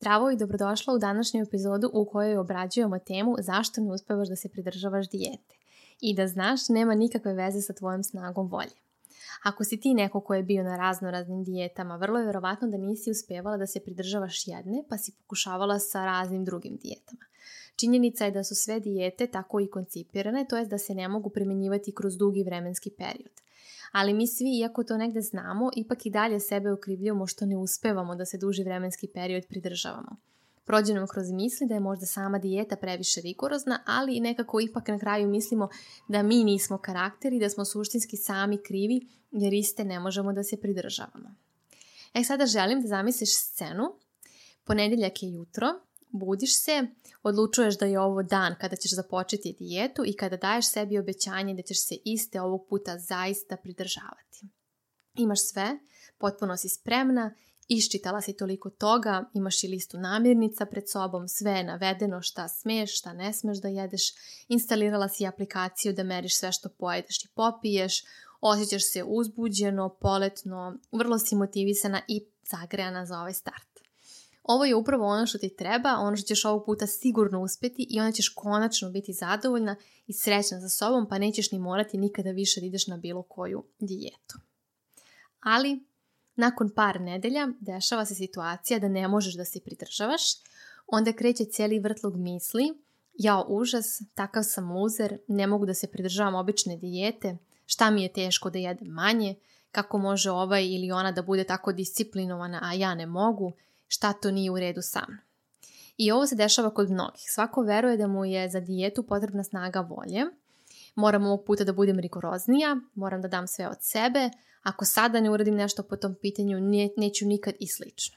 Zdravo i dobrodošla u današnju epizodu u kojoj obrađujemo temu zašto ne uspevaš da se pridržavaš dijete. I da znaš, nema nikakve veze sa tvojom snagom volje. Ako si ti neko ko je bio na raznoraznim dijetama, vrlo je vjerovatno da nisi uspevala da se pridržavaš jedne, pa si pokušavala sa raznim drugim dijetama. Činjenica je da su sve dijete tako i koncipirane, to je da se ne mogu primjenjivati kroz dugi vremenski period. Ali mi svi, iako to negde znamo, ipak i dalje sebe okrivljujemo što ne uspevamo da se duži vremenski period pridržavamo. Prođe nam kroz misli da je možda sama dijeta previše rigorozna, ali nekako ipak na kraju mislimo da mi nismo karakteri, da smo suštinski sami krivi jer iste ne možemo da se pridržavamo. E sada želim da zamisliš scenu. Ponedeljak je jutro, budiš se, odlučuješ da je ovo dan kada ćeš započeti dijetu i kada daješ sebi obećanje da ćeš se iste ovog puta zaista pridržavati. Imaš sve, potpuno si spremna, iščitala si toliko toga, imaš i listu namirnica pred sobom, sve je navedeno šta smeš, šta ne smeš da jedeš, instalirala si aplikaciju da meriš sve što pojedeš i popiješ, osjećaš se uzbuđeno, poletno, vrlo si motivisana i zagrejana za ovaj start. Ovo je upravo ono što ti treba, ono što ćeš ovog puta sigurno uspjeti i onda ćeš konačno biti zadovoljna i srećna za sobom pa nećeš ni morati nikada više da ideš na bilo koju dijetu. Ali, nakon par nedelja dešava se situacija da ne možeš da se pridržavaš, onda kreće cijeli vrtlog misli, jao užas, takav sam uzer, ne mogu da se pridržavam obične dijete, šta mi je teško da jedem manje, kako može ovaj ili ona da bude tako disciplinovana, a ja ne mogu, šta to nije u redu sam? I ovo se dešava kod mnogih. Svako veruje da mu je za dijetu potrebna snaga volje. Moram ovog puta da budem rigoroznija, moram da dam sve od sebe. Ako sada ne uradim nešto po tom pitanju, neću nikad i slično.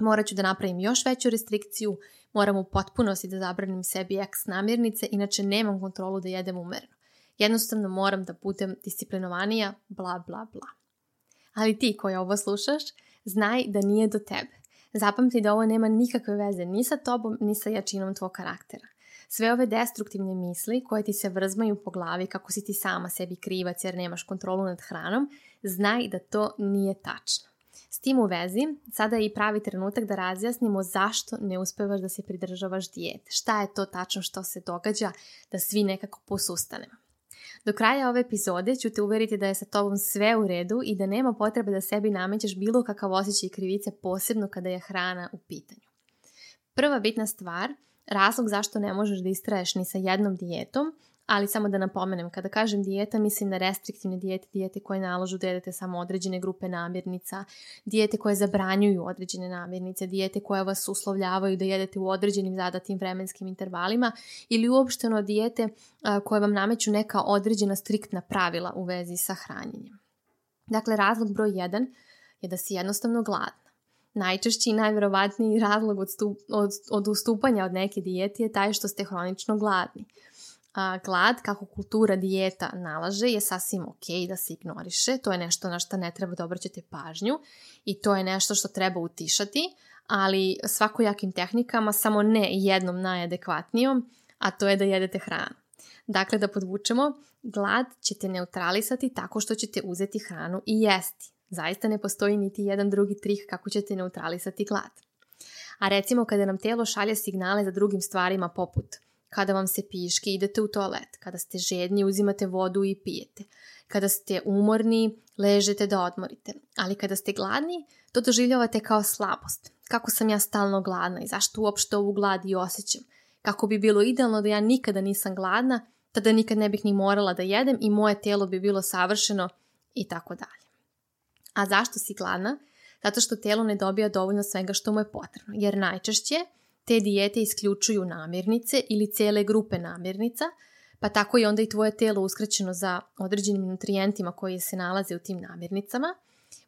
Morat ću da napravim još veću restrikciju, moram u potpunosti da zabranim sebi eks namirnice, inače nemam kontrolu da jedem umerno. Jednostavno moram da putem disciplinovanija, bla, bla, bla. Ali ti koja ovo slušaš, znaj da nije do tebe. Zapamti da ovo nema nikakve veze ni sa tobom, ni sa jačinom tvog karaktera. Sve ove destruktivne misli koje ti se vrzmaju po glavi kako si ti sama sebi krivac jer nemaš kontrolu nad hranom, znaj da to nije tačno. S tim u vezi, sada je i pravi trenutak da razjasnimo zašto ne uspevaš da se pridržavaš dijete. Šta je to tačno što se događa da svi nekako posustanemo. Do kraja ove epizode ću te uveriti da je sa tobom sve u redu i da nema potrebe da sebi namećeš bilo kakav osjećaj krivice, posebno kada je hrana u pitanju. Prva bitna stvar, razlog zašto ne možeš da istraješ ni sa jednom dijetom ali samo da napomenem, kada kažem dijeta, mislim na restriktivne dijete, dijete koje naložu da jedete samo određene grupe namirnica, dijete koje zabranjuju određene namirnice, dijete koje vas uslovljavaju da jedete u određenim zadatim vremenskim intervalima ili uopšteno dijete koje vam nameću neka određena striktna pravila u vezi sa hranjenjem. Dakle, razlog broj 1 je da si jednostavno gladna najčešći i najverovatniji razlog od, od, od, ustupanja od neke dijete je taj što ste hronično gladni glad, kako kultura dijeta nalaže, je sasvim ok da se ignoriše. To je nešto na što ne treba da obraćate pažnju i to je nešto što treba utišati, ali svakojakim tehnikama, samo ne jednom najadekvatnijom, a to je da jedete hranu. Dakle, da podvučemo, glad ćete neutralisati tako što ćete uzeti hranu i jesti. Zaista ne postoji niti jedan drugi trih kako ćete neutralisati glad. A recimo kada nam telo šalje signale za drugim stvarima poput – kada vam se piški, idete u toalet. Kada ste žedni, uzimate vodu i pijete. Kada ste umorni, ležete da odmorite. Ali kada ste gladni, to doživljavate kao slabost. Kako sam ja stalno gladna i zašto uopšte ovu glad i osjećam? Kako bi bilo idealno da ja nikada nisam gladna, tada nikad ne bih ni morala da jedem i moje telo bi bilo savršeno i tako dalje. A zašto si gladna? Zato što telo ne dobija dovoljno svega što mu je potrebno. Jer najčešće te dijete isključuju namirnice ili cijele grupe namirnica, pa tako i onda i tvoje telo uskraćeno za određenim nutrijentima koji se nalaze u tim namirnicama.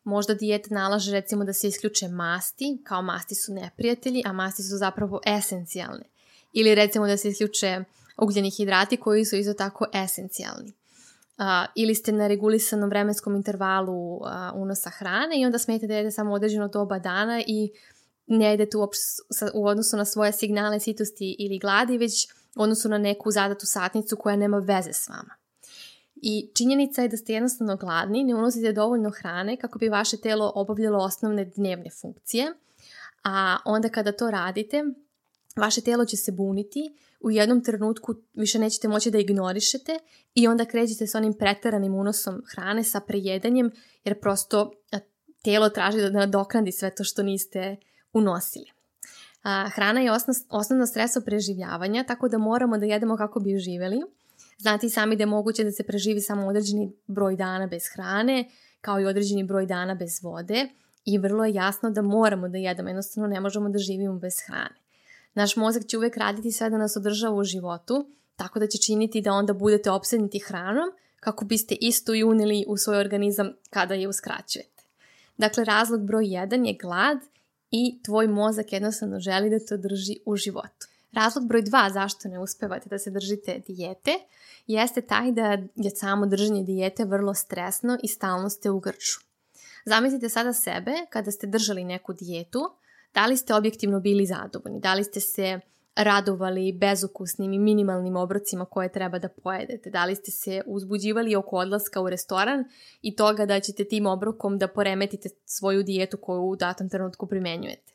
Možda dijete nalaže recimo da se isključe masti, kao masti su neprijatelji, a masti su zapravo esencijalne. Ili recimo da se isključe ugljeni hidrati koji su isto tako esencijalni. ili ste na regulisanom vremenskom intervalu unosa hrane i onda smijete da jede samo određeno doba dana i ne idete u odnosu na svoje signale sitosti ili gladi, već u odnosu na neku zadatu satnicu koja nema veze s vama. I činjenica je da ste jednostavno gladni, ne unosite dovoljno hrane kako bi vaše telo obavljalo osnovne dnevne funkcije, a onda kada to radite, vaše telo će se buniti, u jednom trenutku više nećete moći da ignorišete i onda krećete s onim pretaranim unosom hrane, sa prejedanjem, jer prosto e, tijelo traži da nadoknadi sve to što niste unosili. Hrana je osnovno streso preživljavanja, tako da moramo da jedemo kako bi živjeli. Znate i sami da je moguće da se preživi samo određeni broj dana bez hrane, kao i određeni broj dana bez vode i vrlo je jasno da moramo da jedemo, jednostavno ne možemo da živimo bez hrane. Naš mozak će uvek raditi sve da nas održava u životu, tako da će činiti da onda budete obsedniti hranom kako biste isto i unili u svoj organizam kada je uskraćujete. Dakle, razlog broj 1 je glad – i tvoj mozak jednostavno želi da to drži u životu. Razlog broj dva zašto ne uspevate da se držite dijete jeste taj da je samo držanje dijete vrlo stresno i stalno ste u grču. Zamislite sada sebe kada ste držali neku dijetu, da li ste objektivno bili zadovoljni, da li ste se radovali bezukusnim i minimalnim obrocima koje treba da pojedete? Da li ste se uzbuđivali oko odlaska u restoran i toga da ćete tim obrokom da poremetite svoju dijetu koju u datom trenutku primenjujete?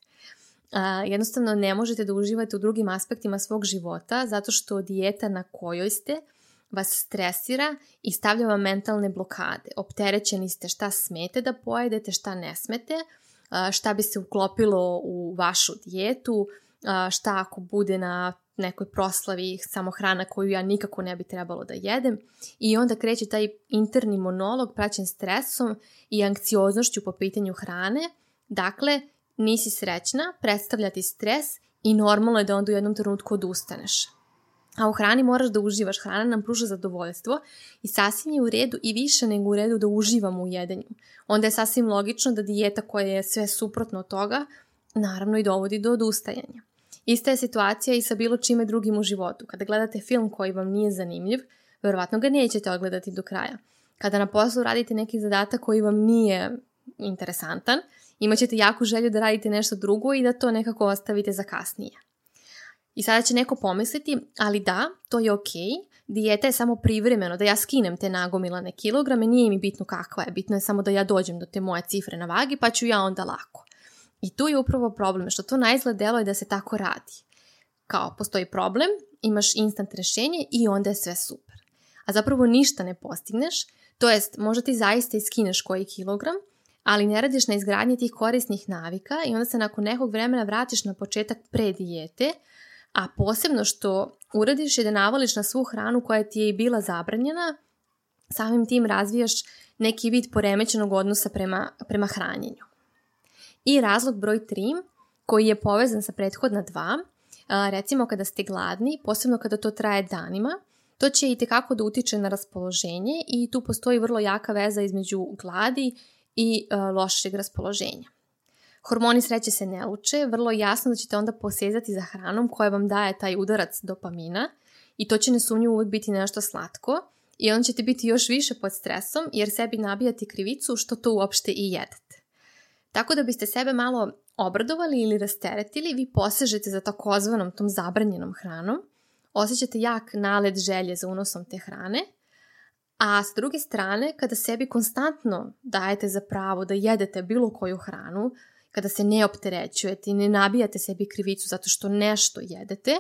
A, jednostavno ne možete da uživate u drugim aspektima svog života zato što dijeta na kojoj ste vas stresira i stavlja vam mentalne blokade. Opterećeni ste šta smete da pojedete, šta ne smete, šta bi se uklopilo u vašu dijetu, šta ako bude na nekoj proslavi samo hrana koju ja nikako ne bi trebalo da jedem i onda kreće taj interni monolog praćen stresom i anksioznošću po pitanju hrane. Dakle, nisi srećna, predstavlja ti stres i normalno je da onda u jednom trenutku odustaneš. A u hrani moraš da uživaš, hrana nam pruža zadovoljstvo i sasvim je u redu i više nego u redu da uživamo u jedenju. Onda je sasvim logično da dijeta koja je sve suprotno toga, naravno i dovodi do odustajanja. Ista je situacija i sa bilo čime drugim u životu. Kada gledate film koji vam nije zanimljiv, verovatno ga nećete odgledati do kraja. Kada na poslu radite neki zadatak koji vam nije interesantan, imat ćete jaku želju da radite nešto drugo i da to nekako ostavite za kasnije. I sada će neko pomisliti, ali da, to je ok, dijeta je samo privremeno, da ja skinem te nagomilane kilograme, nije mi bitno kakva je, bitno je samo da ja dođem do te moje cifre na vagi, pa ću ja onda lako. I tu je upravo problem, što to najzgled delo je da se tako radi. Kao, postoji problem, imaš instant rješenje i onda je sve super. A zapravo ništa ne postigneš, to jest možda ti zaista iskineš koji kilogram, ali ne radiš na izgradnji tih korisnih navika i onda se nakon nekog vremena vratiš na početak pre dijete, a posebno što uradiš je da navališ na svu hranu koja ti je i bila zabranjena, samim tim razvijaš neki vid poremećenog odnosa prema, prema hranjenju. I razlog broj tri koji je povezan sa prethodna dva, recimo kada ste gladni, posebno kada to traje danima, to će i tekako da utiče na raspoloženje i tu postoji vrlo jaka veza između gladi i lošeg raspoloženja. Hormoni sreće se ne uče, vrlo jasno da ćete onda posezati za hranom koja vam daje taj udarac dopamina i to će sumnju uvijek biti nešto slatko i onda ćete biti još više pod stresom jer sebi nabijati krivicu što to uopšte i jedete. Tako da biste sebe malo obradovali ili rasteretili, vi posežete za takozvanom tom zabranjenom hranom, osjećate jak nalet želje za unosom te hrane, a s druge strane, kada sebi konstantno dajete za pravo da jedete bilo koju hranu, kada se ne opterećujete i ne nabijate sebi krivicu zato što nešto jedete,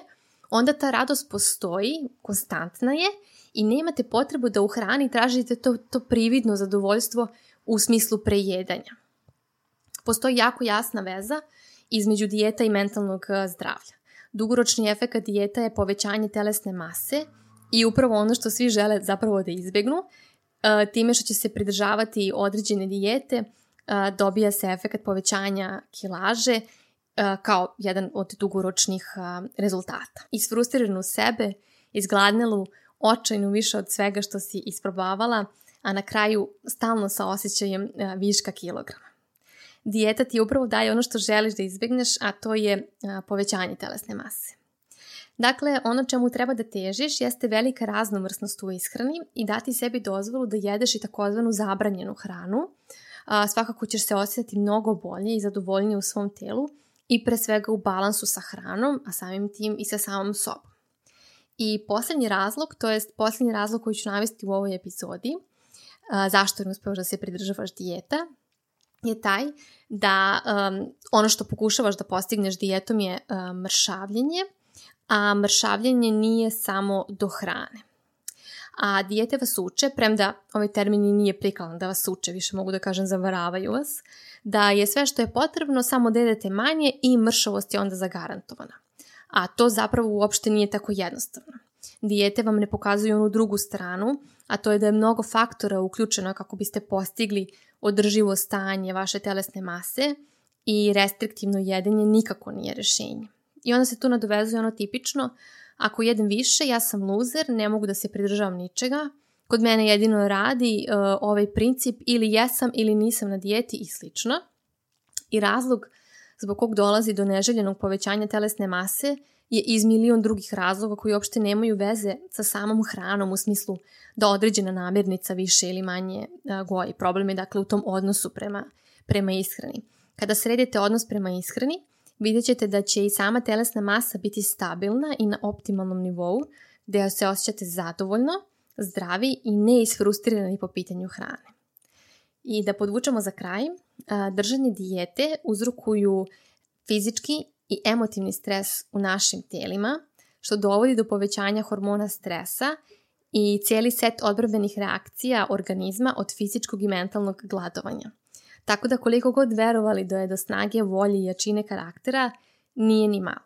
onda ta radost postoji, konstantna je i nemate potrebu da u hrani tražite to, to prividno zadovoljstvo u smislu prejedanja postoji jako jasna veza između dijeta i mentalnog e, zdravlja. Dugoročni efekt dijeta je povećanje telesne mase i upravo ono što svi žele zapravo da izbjegnu, e, time što će se pridržavati određene dijete, e, dobija se efekt povećanja kilaže kao jedan od dugoročnih rezultata. Isfrustriranu sebe, izgladnelu, očajnu više od svega što si isprobavala, a na kraju stalno sa osjećajem viška kilograma dijeta ti upravo daje ono što želiš da izbjegneš, a to je povećanje telesne mase. Dakle, ono čemu treba da težiš jeste velika raznovrsnost u ishrani i dati sebi dozvolu da jedeš i takozvanu zabranjenu hranu. Svakako ćeš se osjetiti mnogo bolje i zadovoljnije u svom telu i pre svega u balansu sa hranom, a samim tim i sa samom sobom. I posljednji razlog, to jest posljednji razlog koji ću navesti u ovoj epizodi, zašto ne uspeš da se pridržavaš dijeta, je taj da ono što pokušavaš da postigneš dijetom je mršavljenje, a mršavljenje nije samo do hrane. A dijete vas uče, premda ovaj termin nije prikladan da vas uče, više mogu da kažem zavaravaju vas, da je sve što je potrebno samo da jedete manje i mršavost je onda zagarantovana. A to zapravo uopšte nije tako jednostavno. Dijete vam ne pokazuju onu drugu stranu, a to je da je mnogo faktora uključeno kako biste postigli održivo stanje vaše telesne mase i restriktivno jedenje nikako nije rješenje. I onda se tu nadovezuje ono tipično, ako jedem više, ja sam luzer, ne mogu da se pridržavam ničega, kod mene jedino radi e, ovaj princip ili jesam ili nisam na dijeti i slično. I razlog zbog kog dolazi do neželjenog povećanja telesne mase je iz milion drugih razloga koji uopšte nemaju veze sa samom hranom u smislu da određena namirnica više ili manje goji. Problem je dakle u tom odnosu prema, prema ishrani. Kada sredite odnos prema ishrani, vidjet ćete da će i sama telesna masa biti stabilna i na optimalnom nivou, gdje se osjećate zadovoljno, zdravi i neisfrustrirani po pitanju hrane. I da podvučemo za kraj, držanje dijete uzrokuju fizički i emotivni stres u našim tijelima, što dovodi do povećanja hormona stresa i cijeli set odbrbenih reakcija organizma od fizičkog i mentalnog gladovanja. Tako da koliko god verovali da je do snage, volje i jačine karaktera, nije ni malo.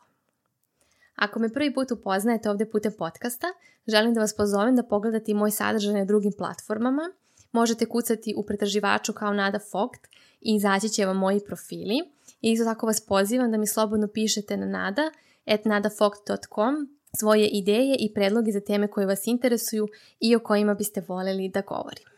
Ako me prvi put upoznajete ovdje putem podcasta, želim da vas pozovem da pogledate i moj sadržaj na drugim platformama – možete kucati u pretraživaču kao Nada Fogt i izaći će vam moji profili. I isto tako vas pozivam da mi slobodno pišete na nada svoje ideje i predloge za teme koje vas interesuju i o kojima biste voljeli da govorim.